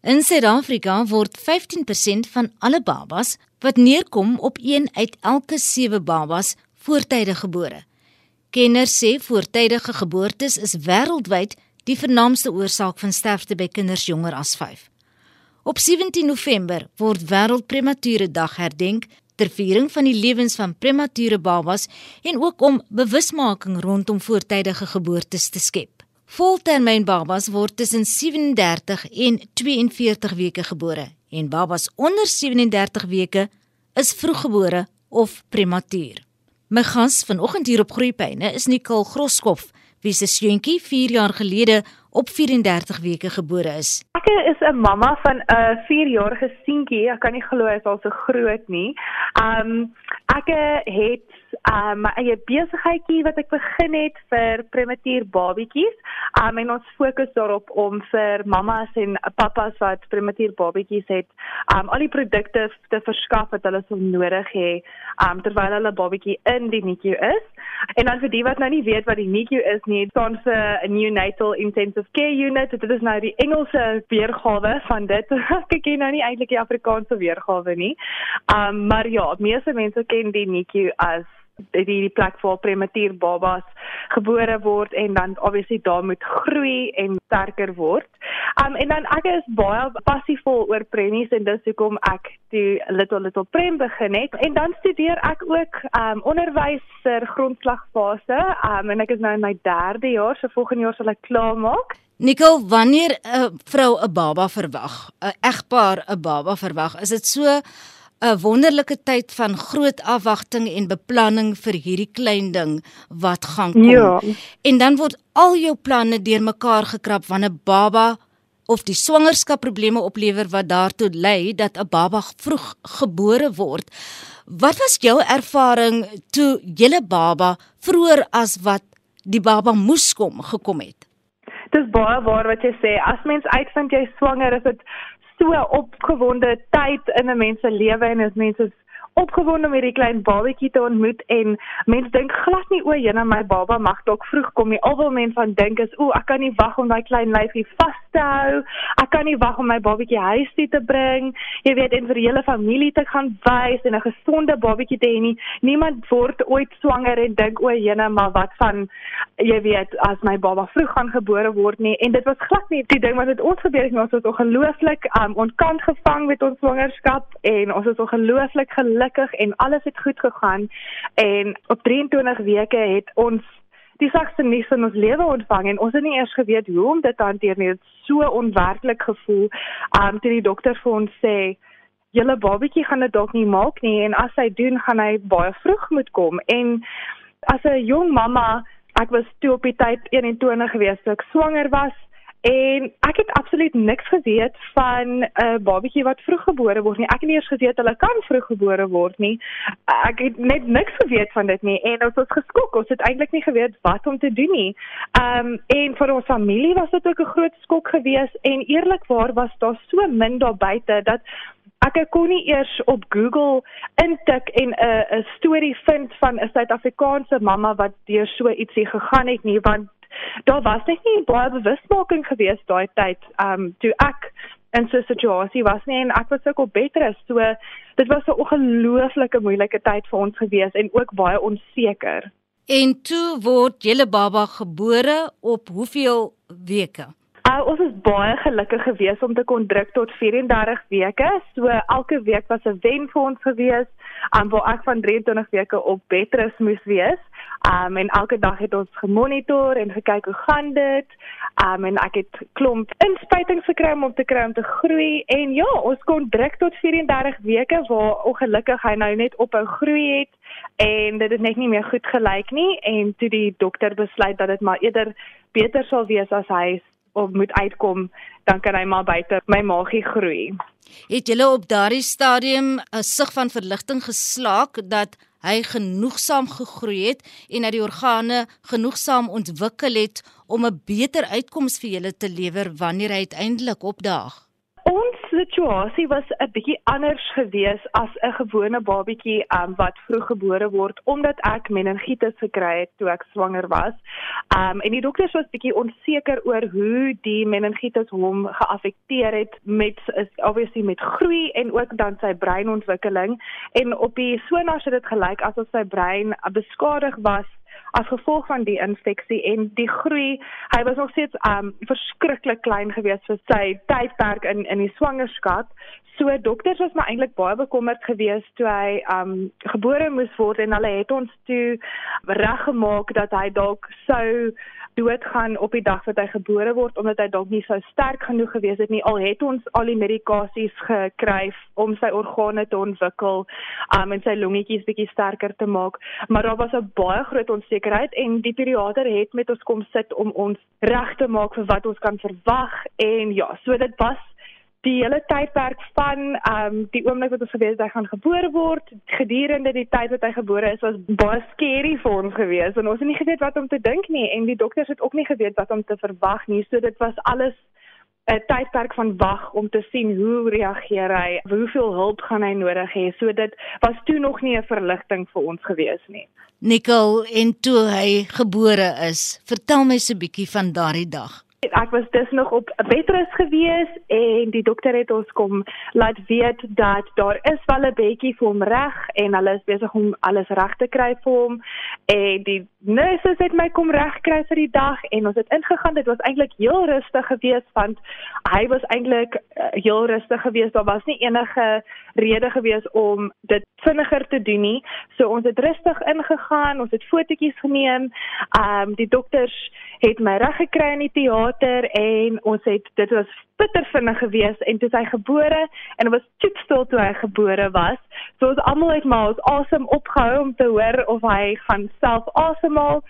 In Suid-Afrika word 15% van alle babas wat neerkom op 1 uit elke 7 babas voortydig gebore. Kenners sê voortydige geboortes is wêreldwyd die vernaamste oorsaak van sterfte by kinders jonger as 5. Op 17 November word Wêreld Premature Dag herdenk ter viering van die lewens van premature babas en ook om bewusmaking rondom voortydige geboortes te skep. Voltermyn babas word tussen 37 en 42 weke gebore en babas onder 37 weke is vroeggebore of prematuur. My gas vanoggend hier op Groepyne is Nicole Groskop, wie se seuntjie 4 jaar gelede op 34 weke gebore is. Ek is 'n mamma van 'n 4-jarige seentjie. Ek kan nie glo hy is al so groot nie. Um ek het um, my eie besigheidjie wat ek begin het vir prematuur babatjies. Um, en ons fokus daarop om vir mammas en pappas wat prematuur babatjies het, um, al die produkte te verskaf wat hulle sou nodig hê um, terwyl hulle babatjie in die NICU is. En dan vir die wat nou nie weet wat die NICU is nie, staan vir 'n neonatal intensive care unit. Dit is nou die Engelse weergawe van dit. ek ken nou nie eintlik die Afrikaanse weergawe nie. Um, maar ja, meeste mense ken die NICU as die die plek waar prematuur babas gebore word en dan obviously daar moet groei en sterker word. Um en dan ek is baie passievol oor premies en dis hoekom ek die little little prem begin het en dan studeer ek ook um onderwys vir grondslagfase. Um en ek is nou in my 3de jaar, so volgende jaar sal ek klaar maak. Nicole, wanneer 'n vrou 'n baba verwag, 'n egpaar 'n baba verwag, is dit so 'n wonderlike tyd van groot afwagting en beplanning vir hierdie klein ding wat gaan kom. Ja. En dan word al jou planne deurmekaar gekrap wanneer 'n baba of die swangerskap probleme oplewer wat daartoe lei dat 'n baba vroeg gebore word. Wat was jou ervaring toe julle baba vroeër as wat die baba moes kom gekom het? Dis baie waar wat jy sê. As mens uitvind jy swanger, is dit so opgewonde tyd in 'n mens se lewe en as mense opgewonde om hierdie klein babatjie te ontmoet en mense dink glad nie o, jene my baba mag dalk vroeg kom nie. Alwel mense van dink is o, ek kan nie wag om daai klein lyfie vas te hou. Ek kan nie wag om my babatjie huis toe te bring. Jy weet, en vir die hele familie te gaan wys en 'n gesonde babatjie te hê nie. Niemand word ooit swanger en dink o, jene maar wat van jy weet, as my baba vroeg gaan gebore word nie. En dit was glad nie die ding wat met ons gebeur het nie. Ons was ongelooflik um, ontkant gevang met ons swangerskap en ons is ongelooflik gelukkig gelukkig en alles het goed gegaan en op 23 weke het ons die sagste nuus van ons lewe ontvang en ons het nie eers geweet hoe om dit te hanteer nie. Dit so onwerklik gevoel. Um toe die dokter vir ons sê julle babatjie gaan dit dalk nie maak nie en as hy doen gaan hy baie vroeg moet kom en as 'n jong mamma ek was toe op die tyd 21 gewees toe ek swanger was En ek het absoluut niks geweet van 'n uh, babatjie wat vroeggebore word nie. Ek het nie eers geweet hulle kan vroeggebore word nie. Ek het net niks geweet van dit nie en ons was geskok. Ons het eintlik nie geweet wat om te doen nie. Ehm um, en vir ons familie was dit ook 'n groot skok geweest en eerlikwaar was daar so min daar buite dat ek kon nie eers op Google intik en 'n uh, 'n storie vind van 'n Suid-Afrikaanse mamma wat deur so ietsie gegaan het nie want daar was net nie baie bewusmaking gewees daai tyd um toe ek in so situasie was nie en ek was ook op beter so dit was 'n ongelooflike moeilike tyd vir ons gewees en ook baie onseker. En toe word julle baba gebore op hoeveel weke Uh, ons is baie gelukkig geweest om te kon druk tot 34 weke. So elke week was 'n wen vir ons geweest, um, waar ek van 23 weke op bedrus moes wees. Um en elke dag het ons gemonitor en gekyk hoe gaan dit. Um en ek het klomp inspuitings gekry om te kry om te groei en ja, ons kon druk tot 34 weke waar ongelukkig hy nou net ophou groei het en dit het net nie meer goed gelyk nie en toe die dokter besluit dat dit maar eerder beter sal wees as hy of moet uitkom, dan kan hy maar buite my maagie groei. Het julle op daardie stadium 'n sig van verligting geslaak dat hy genoegsaam gegroei het en dat die organe genoegsaam ontwikkel het om 'n beter uitkoms vir julle te lewer wanneer hy uiteindelik opdaag? Situasie was 'n bietjie anders gewees as 'n gewone babatjie um, wat vroeg gebore word omdat ek meningitis gekry het toe ek swanger was. Um en die dokters was bietjie onseker oor hoe die meningitis hom geaffekteer het met is obviously met groei en ook dan sy breinontwikkeling en op die sonar het dit gelyk asof sy brein beskadig was as gevolg van die infeksie en die groei. Hy was nog steeds um verskriklik klein geweest vir sy tydperk in in die swangerskap. So dokters was maar eintlik baie bekommerd geweest toe hy um gebore moes word en hulle het ons toe reggemaak dat hy dalk sou doodgaan op die dag wat hy gebore word omdat hy dalk nie so sterk genoeg gewees het nie. Al het ons al die medikasies gekry om sy organe te ontwikkel um, en sy longetjies bietjie sterker te maak. Maar daar was 'n baie groot onsekerheid en die pediater het met ons kom sit om ons reg te maak vir wat ons kan verwag. En ja so dit was die hele tydperk van ehm um, die oomblik wat ons geweet het hy gaan gebore word gedurende die tyd wat hy gebore is was baie skerry vir ons gewees. En ons het nie geweet wat om te dink nie en die dokters het ook nie geweet wat om te verwag nie. So dit was alles 'n tydperk van wag om te sien hoe reageer hy hoeveel hulp gaan hy nodig hê. So dit was toe nog nie 'n verligting vir ons gewees nie. Nicole en toe hy gebore is vertel my so 'n bietjie van daardie dag Ek was dus nog op 'n bedrus gewees en die dokter het ons kom laat weet dat daar is wel 'n bietjie vir hom reg en hulle is besig om alles reg te kry vir hom. En die nurses het my kom regkry vir die dag en ons het ingegaan. Dit was eintlik heel rustig geweest want hy was eintlik uh, heel rustig geweest daar was nie enige rede geweest om dit vinniger te doen nie. So ons het rustig ingegaan ons het fotootjies geneem. Ehm um, die dokters het my reg gekry in die teater en ons het dit was bitter vinnig geweest en toe hy gebore en was toetstil toe hy gebore was. So ons almal het maar ons asem opgehou om te hoor of hy gaan self asemhaal.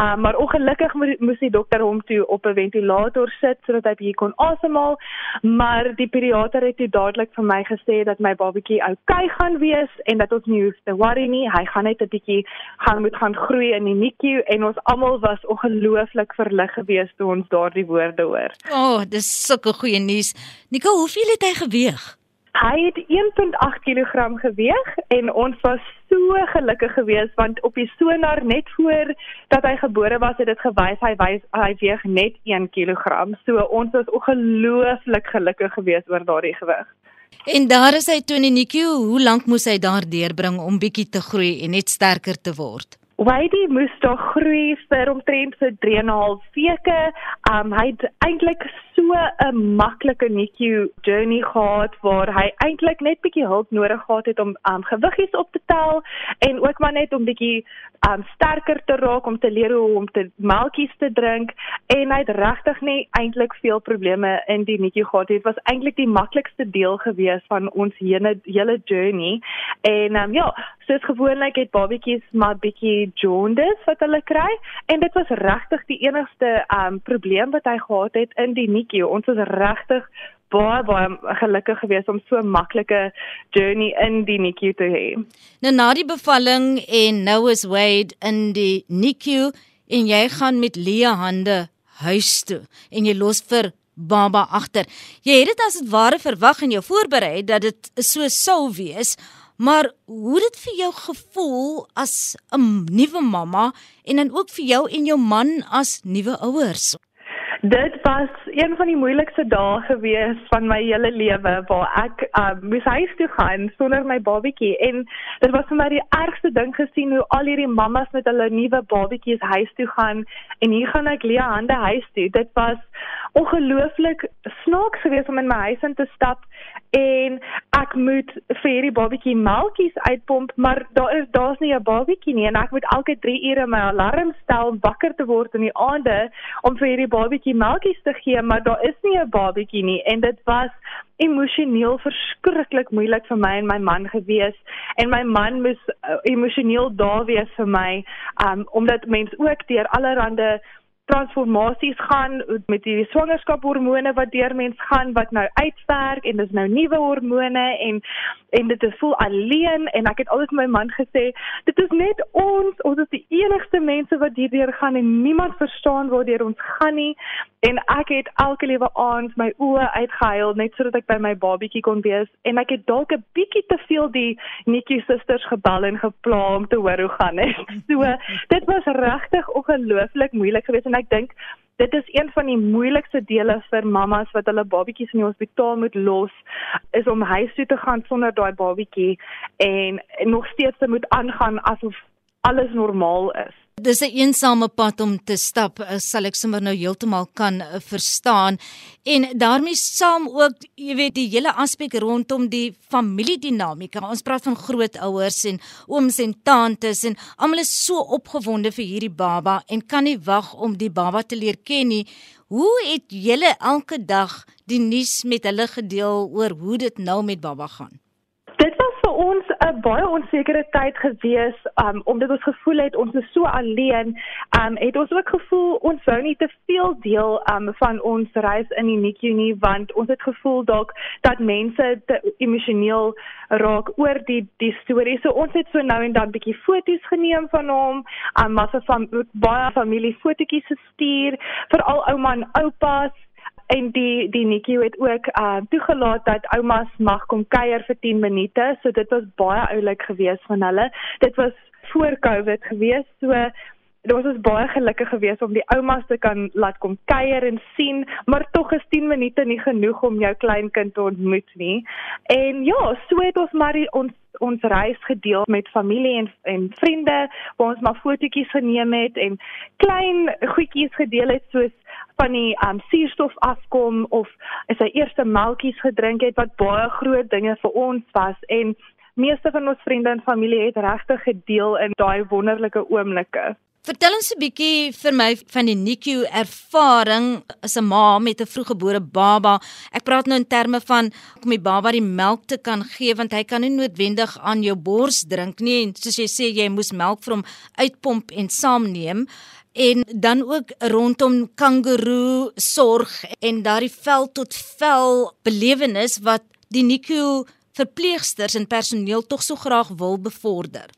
Uh, maar ongelukkig moes die dokter hom toe op 'n ventilator sit sodat hy bietjie kon asemhaal. Maar die pediater het toe dadelik vir my gesê dat my babatjie oukei gaan wees en dat ons nie hoef te worry nie. Hy gaan net 'n bietjie gaan moet gaan groei in die NICU en ons almal was ongelooflik verlig geweest toe ons daardie woorde hoor. O, oh, dis sulke goeie nuus. Nicole, hoeveel het hy geweg? Hy het 1.8 kg geweg en ons was so gelukkig geweest want op die sonar net voor dat hy gebore was het dit gewys hy wys hy weeg net 1 kg. So ons was ongelooflik gelukkig geweest oor daardie gewig. En daar is hy toe in die NICU, hoe lank moes hy daar deurbring om bietjie te groei en net sterker te word? Wydi moes daar groei vir omtrent so 3 en 'n half weke. Um hy het eintlik so 'n maklike NICU journey gehad waar hy eintlik net bietjie hulp nodig gehad het om um gewiggies op te tel en ook maar net om bietjie um sterker te raak om te leer hoe om te melktjies te drink en hy het regtig nie eintlik veel probleme in die NICU gehad. Dit was eintlik die maklikste deel gewees van ons hele hele journey. En um ja, soos gewoonlik het babatjies maar bietjie jaundice wat hulle kry en dit was regtig die enigste um probleem wat hy gehad het in die NICU. Ons was regtig baie baie gelukkig geweest om so 'n maklike journey in die NICU te hê. Nou na die bevalling en nou is Wade in die NICU en jy gaan met leë hande huis toe en jy los vir baba agter. Jy het dit as dit ware verwag en jou voorberei dat dit so sou wees. Maar hoe dit vir jou gevoel as 'n nuwe mamma en dan ook vir jou en jou man as nuwe ouers? Dit was een van die moeilikste dae gewees van my hele lewe waar ek uh, moes huis toe gaan sonder my babatjie en dit was vir my die ergste ding gesien hoe al hierdie mammas met hulle nuwe babatjies huis toe gaan en hier gaan ek leë hande huis toe. Dit was ongelooflik snaaks geweest om in my huis in te stap en ek moet vir hierdie babatjie melktjies uitpomp, maar daar is daar's nie 'n babatjie nie en ek moet elke 3 ure my alarm stel om wakker te word in die aande om vir hierdie babatjie melktjies te gee, maar daar is nie 'n babatjie nie en dit was emosioneel verskriklik moeilik vir my en my man gewees en my man moes uh, emosioneel daar wees vir my um, omdat mense ook deur allerlei transformasies gaan met die swangerskapshormone wat deur mens gaan wat nou uitwerk en dis nou nuwe hormone en en dit is voel alleen en ek het altyd vir my man gesê dit is net ons ons is die enigste mense wat hierdeur gaan en niemand verstaan waardeur ons gaan nie en ek het elke liewe aand my oë uitgehuil net sodat ek by my babietjie kon wees en ek het dalk 'n bietjie te veel die Nikki susters gebel en gepla om te hoor hoe gaan dit so dit was regtig ongelooflik moeilik geweest en ek dink dit is een van die moeilikste dele vir mammas wat hulle babatjies in die hospitaal moet los is om huis toe te gaan sonder daai babatjie en, en nog steeds moet aangaan asof alles normaal is. Dis 'n eensame pad om te stap, eh, sal ek sommer nou heeltemal kan eh, verstaan. En daarmee saam ook, jy weet, die hele aspek rondom die familiedinamika. Ons praat van grootouers en ooms en tantes en almal is so opgewonde vir hierdie baba en kan nie wag om die baba te leer ken nie. Hoe het julle elke dag die nuus met hulle gedeel oor hoe dit nou met baba gaan? Vir 'n baie onsekere tyd gewees um omdat ons gevoel het ons is so alleen. Um het ons ook gevoel ons wou nie te veel deel um van ons reis in die NICU nie want ons het gevoel dalk dat mense te emosioneel raak oor die die storie. So ons het so nou en dan bietjie foto's geneem van hom. Um maar van baie familie fotootjies gestuur veral ouma en oupas en die die Nikki het ook uh toegelaat dat oumas mag kom kuier vir 10 minute. So dit was baie oulik geweest van hulle. Dit was voor Covid geweest. So ons was baie gelukkig geweest om die oumas te kan laat kom kuier en sien, maar tog is 10 minute nie genoeg om jou kleinkind te ontmoet nie. En ja, so het ons maar die, ons ons reis gedeel met familie en en vriende, waar ons maar fotootjies geneem het en klein goedjies gedeel het soos van die um suurstof afkom of is hy eerste melktjies gedrink het wat baie groot dinge vir ons was en meeste van ons vriende en familie het regtig gedeel in daai wonderlike oomblikke. Vertel ons 'n bietjie vir my van die NICU ervaring as 'n ma met 'n vroeggebore baba. Ek praat nou in terme van om die baba die melk te kan gee want hy kan nie noodwendig aan jou bors drink nie en soos jy sê jy moes melk vir hom uitpomp en saamneem en dan ook rondom kangaroo sorg en daardie vel tot vel belewenis wat die NICU verpleegsters en personeel tog so graag wil bevorder.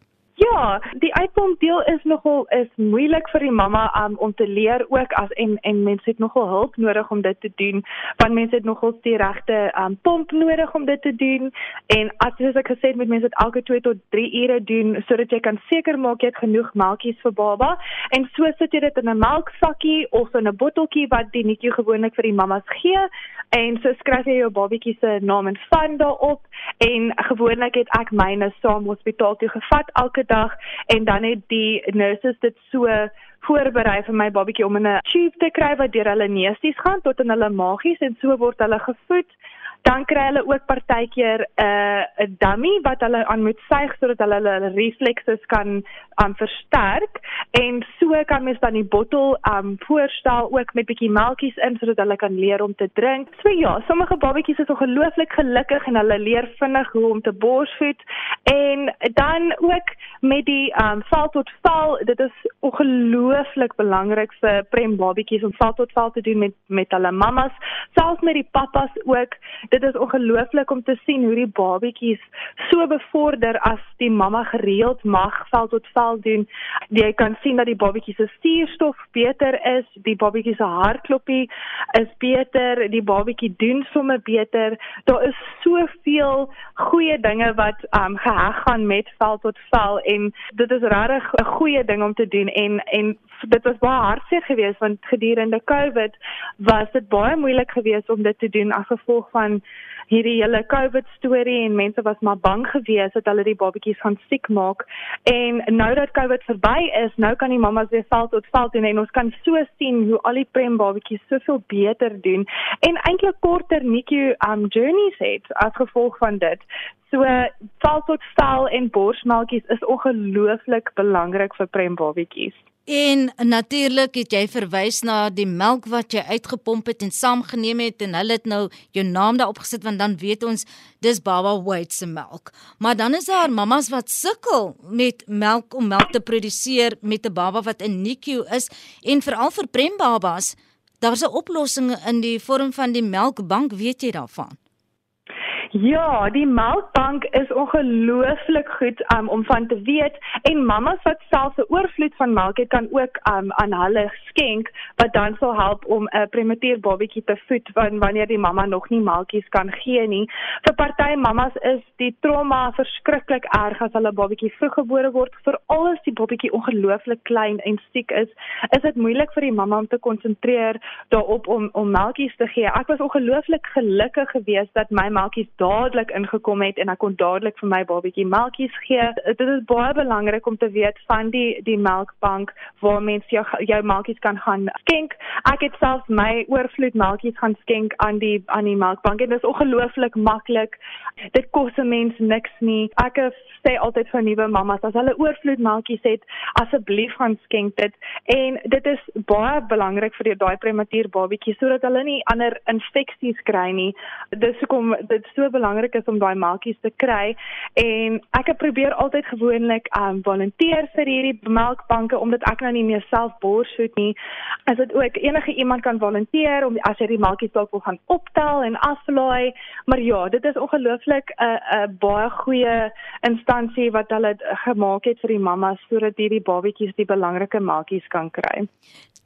Ja, die uitpomp deel is nogal is moeilik vir die mamma um, om te leer ook as en en mense het nogal hulp nodig om dit te doen. Want mense het nogal die regte um, pomp nodig om dit te doen. En as soos ek gesê het met mense dit elke 2 tot 3 ure doen sodat jy kan seker maak jy het genoeg melktjies vir baba. En so sit jy dit in 'n melksakkie of in 'n botteltjie wat die netjie gewoonlik vir die mammas gee. En so skryf jy jou babatjie se naam en van daarop. En gewoonlik het ek myne saam hospitaal toe gevat elke dag en dan het die nurses dit so voorberei vir my babatjie om in 'n tube te kry wat deur hulle neusies gaan tot in hulle maagies en so word hulle gevoed. Dan kry hulle ook partykeer 'n uh, 'n dummy wat hulle aan moet suig sodat hulle hulle reflekses kan um versterk. En so kan mens dan die bottel um voorstel ook met bietjie melktjies in sodat hulle kan leer om te drink. So ja, sommige babatjies is ongelooflik gelukkig en hulle leer vinnig hoe om te borsvoed en dan ook met die um val tot val, dit is ongelooflik belangrik vir prem babatjies om val tot val te doen met met hulle mammas, selfs met die pappas ook dit is ongelooflik om te sien hoe die babatjies so bevorder as die mamma gereeld mag vel tot vel doen. Jy kan sien dat die babatjies se suurstof beter is, die babatjies se hartklopie is beter, die babatjie doen sommer beter. Daar is soveel goeie dinge wat um geheg gaan met vel tot vel en dit is regtig 'n goeie ding om te doen en en dit was baie hartseer geweest want gedurende Covid was dit baie moeilik geweest om dit te doen as gevolg van hierdie hele COVID storie en mense was maar bang geweest dat hulle die babatjies gaan siek maak en nou dat COVID verby is nou kan die mammas weer val tot val doen en ons kan so sien hoe al die prem babatjies soveel beter doen en eintlik korter NICU um journeys het as gevolg van dit. So val tot val en borsmelkies is ongelooflik belangrik vir prem babatjies En natuurlik het jy verwys na die melk wat jy uitgepomp het en saamgeneem het en hulle het nou jou naam daarop gesit want dan weet ons dis baba White se melk. Maar dan is daar mammas wat sukkel met melk om melk te produseer met 'n baba wat in NICU is en veral vir prembabas, daar's 'n oplossing in die vorm van die melkbank, weet jy daarvan? Ja, die melkbank is ongelooflik goed um, om van te weet en mammas wat self 'n oorvloed van melk het kan ook um, aan hulle skenk wat dan sal help om 'n prematuur babatjie te voed wanneer die mamma nog nie melkies kan gee nie. Vir party mammas is die trauma verskriklik erg as hulle babatjie vroeggebore word, veral as die babatjie ongelooflik klein en siek is. Is dit moeilik vir die mamma om te konsentreer daarop om om melkies te gee? Ek was ongelooflik gelukkig geweest dat my melkies dadelik ingekom het en ek kon dadelik vir my babatjie melkies gee. Dit is baie belangrik om te weet van die die melkbank waar mense jou jou melkies kan gaan skenk. Ek het self my oorvloed melkies gaan skenk aan die aan die melkbank en dit is ongelooflik maklik. Dit kos 'n mens niks nie. Ek sê altyd vir nuwe mammas as hulle oorvloed melkies het, asseblief gaan skenk dit. En dit is baie belangrik vir daai prematuur babatjie sodat hulle nie ander infeksies kry nie. Dis hoekom dit so belangrik is om daai melkies te kry en ek het probeer altyd gewoonlik um volunteer vir hierdie melkbanke omdat ek nou nie meer self borsvoed nie. As dit ook enige iemand kan volunteer om as jy die melkies dalk wil gaan optel en aflaai, maar ja, dit is ongelooflik 'n uh, 'n uh, baie goeie instansie wat hulle gemaak het vir die mammas sodat hierdie babatjies die belangrike melkies kan kry.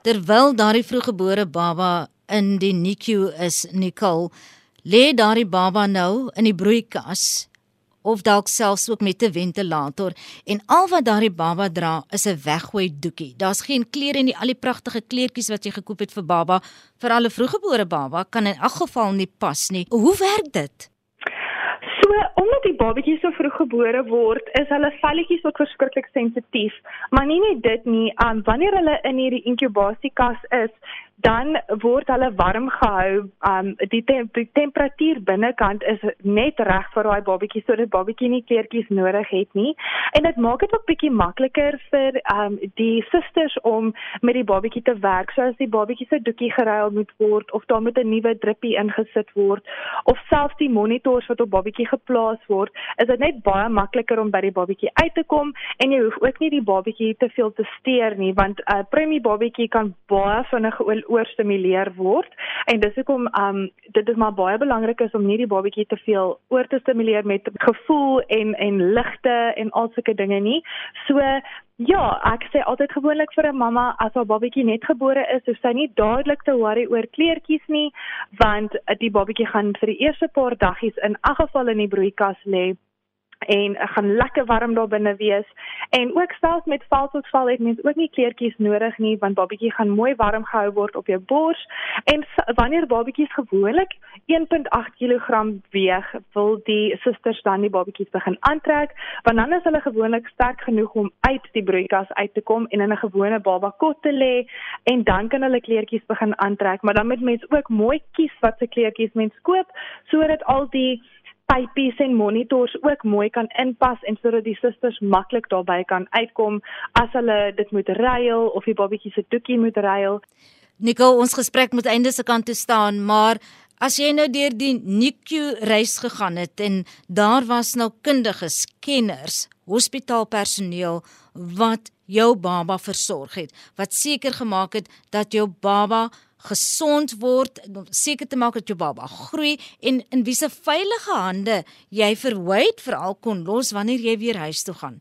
Terwyl daardie vroeggebore baba in die NICU is, Nicole, lê daardie baba nou in die broeikas of dalk selfs ook met 'n ventilator en al wat daardie baba dra is 'n weggooi doekie. Daar's geen klere nie, al die pragtige kleertjies wat jy gekoop het vir baba, vir alle vroeggebore baba kan in elk geval nie pas nie. Hoe werk dit? So, omdat die babatjies so vroeg gebore word, is hulle velletjies ook verskriklik sensitief. Maar nie net dit nie, um, wanneer hulle in hierdie inkubasiekas is, dan word hulle warm gehou. Um die, te die temperatuur binnekant is net reg vir daai babatjie sodat babatjie nie kleertjies nodig het nie. En dit maak dit ook bietjie makliker vir um die susters om met die babatjie te werk. So as die babatjie se doekie geruil moet word of daar moet 'n nuwe drippie ingesit word of selfs die monitors wat op babatjie geplaas word, is dit net baie makliker om by die babatjie uit te kom en jy hoef ook nie die babatjie te veel te steur nie want 'n uh, premie babatjie kan baie vinnig oorstimuleer word en dis hoekom um dit is maar baie belangrik is om nie die babatjie te veel oor te stimuleer met gevoel en en ligte en al sulke dinge nie. So ja, ek sê altyd gewoonlik vir 'n mamma as haar babatjie net gebore is, hoef sy nie dadelik te worry oor kleertjies nie, want die babatjie gaan vir die eerste paar daggies in elk geval in die broeikas lê en gaan lekker warm daar binne wees. En ook selfs met valsotval het mens ook nie kleertjies nodig nie want babatjie gaan mooi warm gehou word op jou bors. En wanneer babatjies gewoonlik 1.8 kg weeg wil die susters dan die babatjies begin aantrek want dan is hulle gewoonlik sterk genoeg om uit die broeikas uit te kom en in 'n gewone baba kot te lê en dan kan hulle kleertjies begin aantrek. Maar dan moet mens ook mooi kies wat se kleertjies mens koop sodat al die pypies en monitors ook mooi kan inpas en sodat die susters maklik daarbey kan uitkom as hulle dit moet ruil of die babatjie se doekie moet ruil. Nico, ons gesprek moet einde se kant toe staan, maar as jy nou deur die NICU reis gegaan het en daar was nou kundiges, kenners, hospitaalpersoneel wat jou baba versorg het, wat seker gemaak het dat jou baba gesond word, seker te maak dat jou baba groei en in wiese veilige hande jy verwyd veral kon los wanneer jy weer huis toe gaan.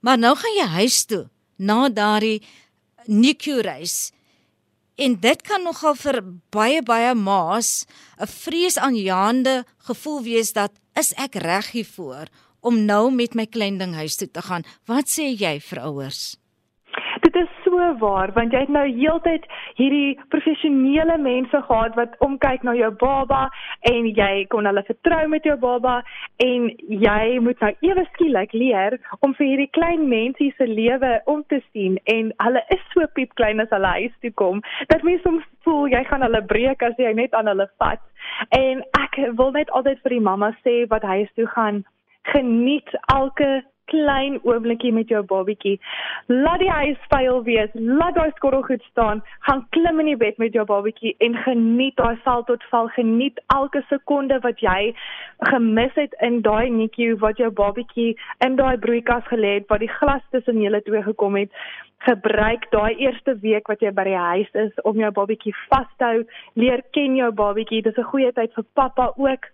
Maar nou gaan jy huis toe na daardie NICU reis. En dit kan nogal vir baie baie ma's 'n vreesaanjaende gevoel wees dat is ek reg hiervoor om nou met my klein ding huis toe te gaan. Wat sê jy vir ouers? Dit is so waar want jy het nou heeltyd hierdie professionele mense gehad wat omkyk na jou baba en jy kon hulle vertrou met jou baba en jy moet nou ewe skielik leer om vir hierdie klein mensie se lewe om te sien en hulle is so piep klein as hulle huis toe kom dat mens soms voel jy gaan hulle breek as jy net aan hulle vat. En ek wil net altyd vir die mamma sê wat huis toe gaan geniet elke klein oombliekie met jou babietjie. Laat die huis vuil wees, laat daai skottel goed staan, gaan klim in die bed met jou babietjie en geniet daai val tot val, geniet elke sekonde wat jy gemis het in daai netjie wat jou babietjie in daai broeikas gelê het, wat die glas tussen julle twee gekom het. Gebruik daai eerste week wat jy by die huis is om jou babietjie vas te hou, leer ken jou babietjie. Dis 'n goeie tyd vir pappa ook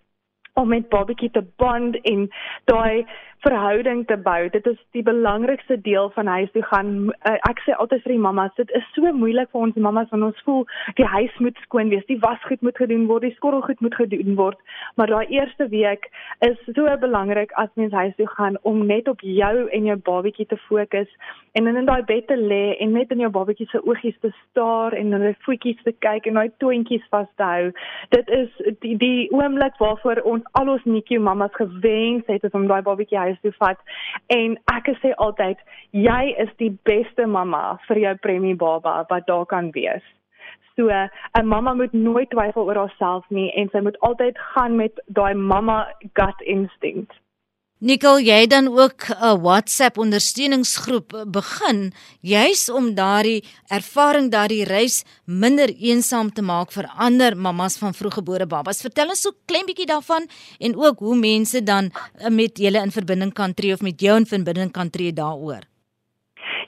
om met babatjie te bond en daai verhouding te bou. Dit is die belangrikste deel van huis toe gaan. Uh, ek sê altyd vir die mammas, dit is so moeilik vir ons mammas want ons voel die huis moet skoon wees, die wasgoed moet gedoen word, die skottelgoed moet gedoen word. Maar daai eerste week is so belangrik as mens huis toe gaan om net op jou en jou babatjie te fokus en in daai bed te lê en net in jou babatjie se oogies te staar en hulle voetjies te kyk en daai toontjies vas te hou. Dit is die die oomblik waarvoor ons al ons NICU mammas gewens het om daai babatjie huis toe vat en ek sê altyd jy is die beste mamma vir jou premie baba wat daar kan wees. So 'n mamma moet nooit twyfel oor haarself nie en sy moet altyd gaan met daai mamma gut instinct. Nicole, jy dan ook 'n WhatsApp ondersteuningsgroep begin juis om daardie ervaring daardie reis minder eensaam te maak vir ander mammas van vroeggebore babas. Vertel ons so klein bietjie daarvan en ook hoe mense dan met julle in verbinding kan tree of met jou in verbinding kan tree daaroor.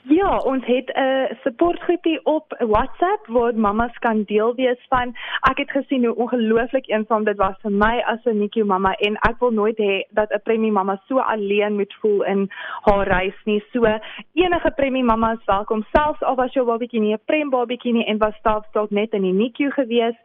Ja, ons het 'n uh, supportgroepie op WhatsApp waar mammas kan deel wees van. Ek het gesien hoe ongelooflik eensaam dit was vir my as 'n NICU mamma en ek wil nooit hê dat 'n premie mamma so alleen moet voel in haar reis nie. So enige premie mamma is welkom, selfs al was jou babatjie nie 'n prem babatjie nie en was staaf dalk net in die NICU gewees.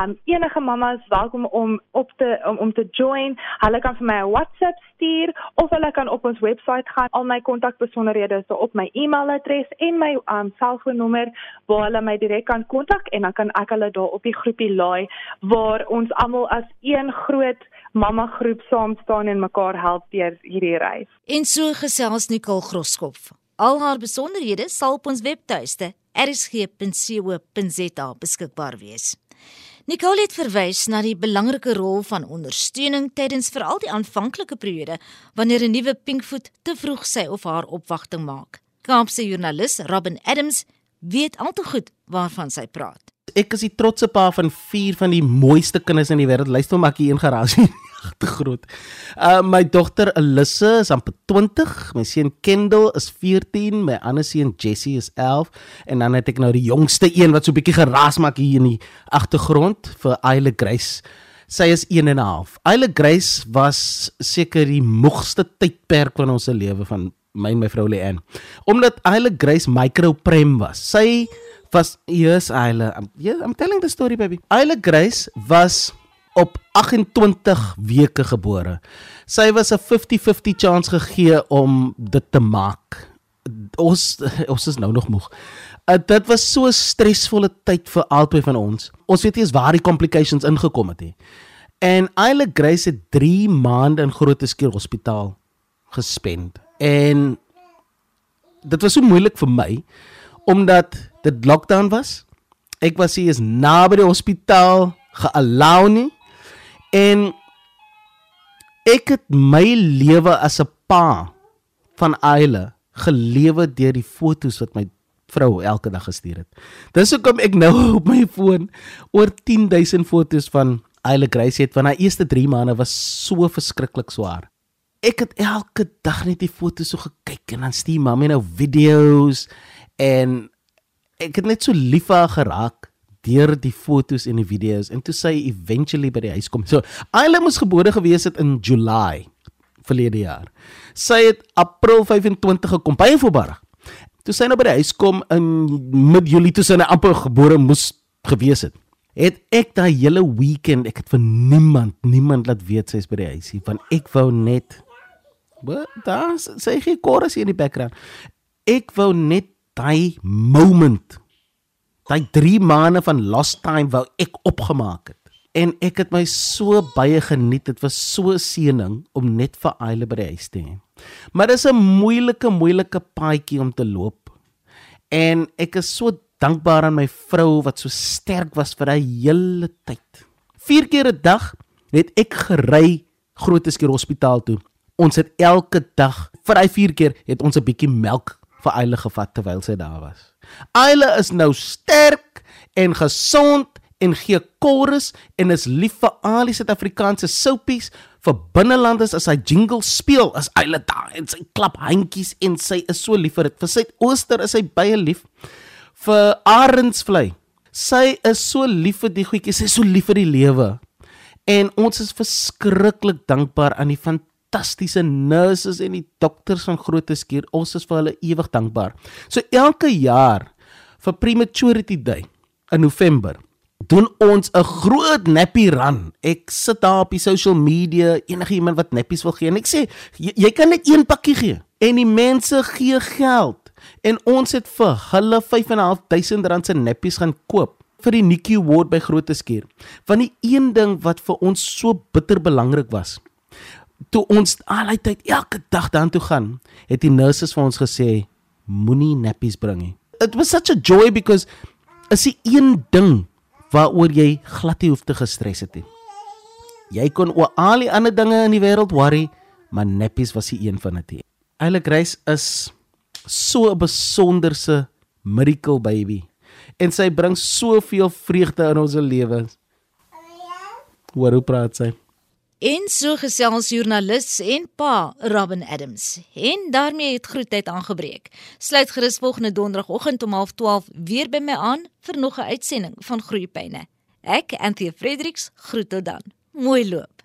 Um enige mamma is welkom om op te om, om te join. Hulle kan vir my 'n WhatsApp stuur of hulle kan op ons webwerf gaan. Al my kontakbesonderhede is op my e-mail e-mailadres en my um selfoonnommer waar hulle my direk kan kontak en dan kan ek hulle daar op die groepie laai waar ons almal as een groot mamma groep saam staan en mekaar help deur hierdie reis. En so gesels Nicole Groskopf. Al haar besonderhede sal op ons webtuiste rsg.co.za beskikbaar wees. Nicole het verwys na die belangrike rol van ondersteuning tydens veral die aanvanklike periode wanneer 'n nuwe pinkvoet te vroeg sy of haar opwagting maak. Kaapse joernalis Robin Adams weet al te goed waarvan sy praat. Ek is die trotse pa van 4 van die mooiste kinders in die wêreld. Luister maar ek hier in garasie te groot. Uh my dogter Elisse is amper 20, my seun Kendall is 14, my ander seun Jessie is 11 en dan het ek nou die jongste een wat so bietjie geraas maak hier in die agtergrond vir Aile Grace. Sy is 1 en 'n half. Aile Grace was seker die moegste tydperk van ons se lewe van my en my vrou Leanne. Omdat Aile Grace micro prem was. Sy was yes Aile. I'm, yeah, I'm telling the story baby. Aile Grace was op 28 weke gebore. Sy was 'n 50-50 chance gegee om dit te maak. Ons ons is nou nog moeg. Uh, dit was so 'n stresvolle tyd vir albei van ons. Ons weet nie eens waar die complications ingekom het nie. En Aile Grace het 3 maande in Grooteskiel Hospitaal gespend. En dit was so moeilik vir my omdat dit lockdown was. Ek was hier is naby die hospitaal geallow nie en ek het my lewe as 'n pa van Aile gelewe deur die fotos wat my vrou elke dag gestuur het. Dis hoekom ek nou op my foon oor 10000 fotos van Aile Grace het van haar eerste 3 maande was so verskriklik swaar ek het elke dag net die foto's so gekyk en dan stuur mamma nou video's en ek het net so lief vir haar geraak deur die foto's en die video's en toe sy eventually by die huis kom. So, Ayla moes gebore gewees het in July verlede jaar. Sy het April 25 gekom by Voorburg. Toe sy nou by die huis kom in mid Julie toe sy nou amper gebore moes gewees het het ek daai hele weekend ek het vir niemand niemand laat weet sy is by die huisie want ek wou net daar sê hy chorus hier in die background. Ek wou net daai moment daai 3 maande van lost time wou ek opgemaak het. En ek het my so baie geniet. Dit was so 'n seëning om net vir Aile by die huis te hê. Maar dis 'n moeilike moeilike paadjie om te loop. En ek is so dankbaar aan my vrou wat so sterk was vir daai hele tyd. 4 keer 'n dag het ek gery Grooteskier Hospitaal toe ons het elke dag vir hy 4 keer het ons 'n bietjie melk vir Aile gevat terwyl sy daar was. Aile is nou sterk en gesond en gee chorus en is lief vir al die Suid-Afrikaanse soapies vir binnelanders as hy jingle speel as Aile daar en sy klap handjies en sy is so lief vir dit. Vir Suid-Ooster is hy baie lief vir Arendsvlei. Sy is so lief vir die goedjies, sy is so lief vir die lewe. En ons is verskriklik dankbaar aan die fantastiese nurses en die dokters van Grooteskier. Ons is vir hulle ewig dankbaar. So elke jaar vir Prematurity Day in November doen ons 'n groot nappy run. Ek sit daar op die social media, enige iemand wat nappies wil gee en ek sê jy, jy kan net een pakkie gee en die mense gee geld en ons het vir hulle 5.500 rand se nappies gaan koop vir die Nikki Award by Grooteskier. Want die een ding wat vir ons so bitter belangrik was, toe ons al die tyd elke dag daartoe gaan, het die nurses vir ons gesê moenie nappies bring nie. It was such a joy because is die een ding waaroor jy glad nie hoef te gestres het nie. Jy kon oor al die ander dinge in die wêreld worry, maar nappies was die een van dit. Eilik Grace is so 'n besonderse miracle baby en sy bring soveel vreugde in ons lewens. Hoor hoe praat sy? En so gesels joernalis en pa Robin Adams. En daarmee het groetheid aangebreek. Sluit gerus volgende donderdagoggend om 12:30 weer by my aan vir nog 'n uitsending van Groeipyne. Ek, Anthea Fredericks, groet tot dan. Mooi loop.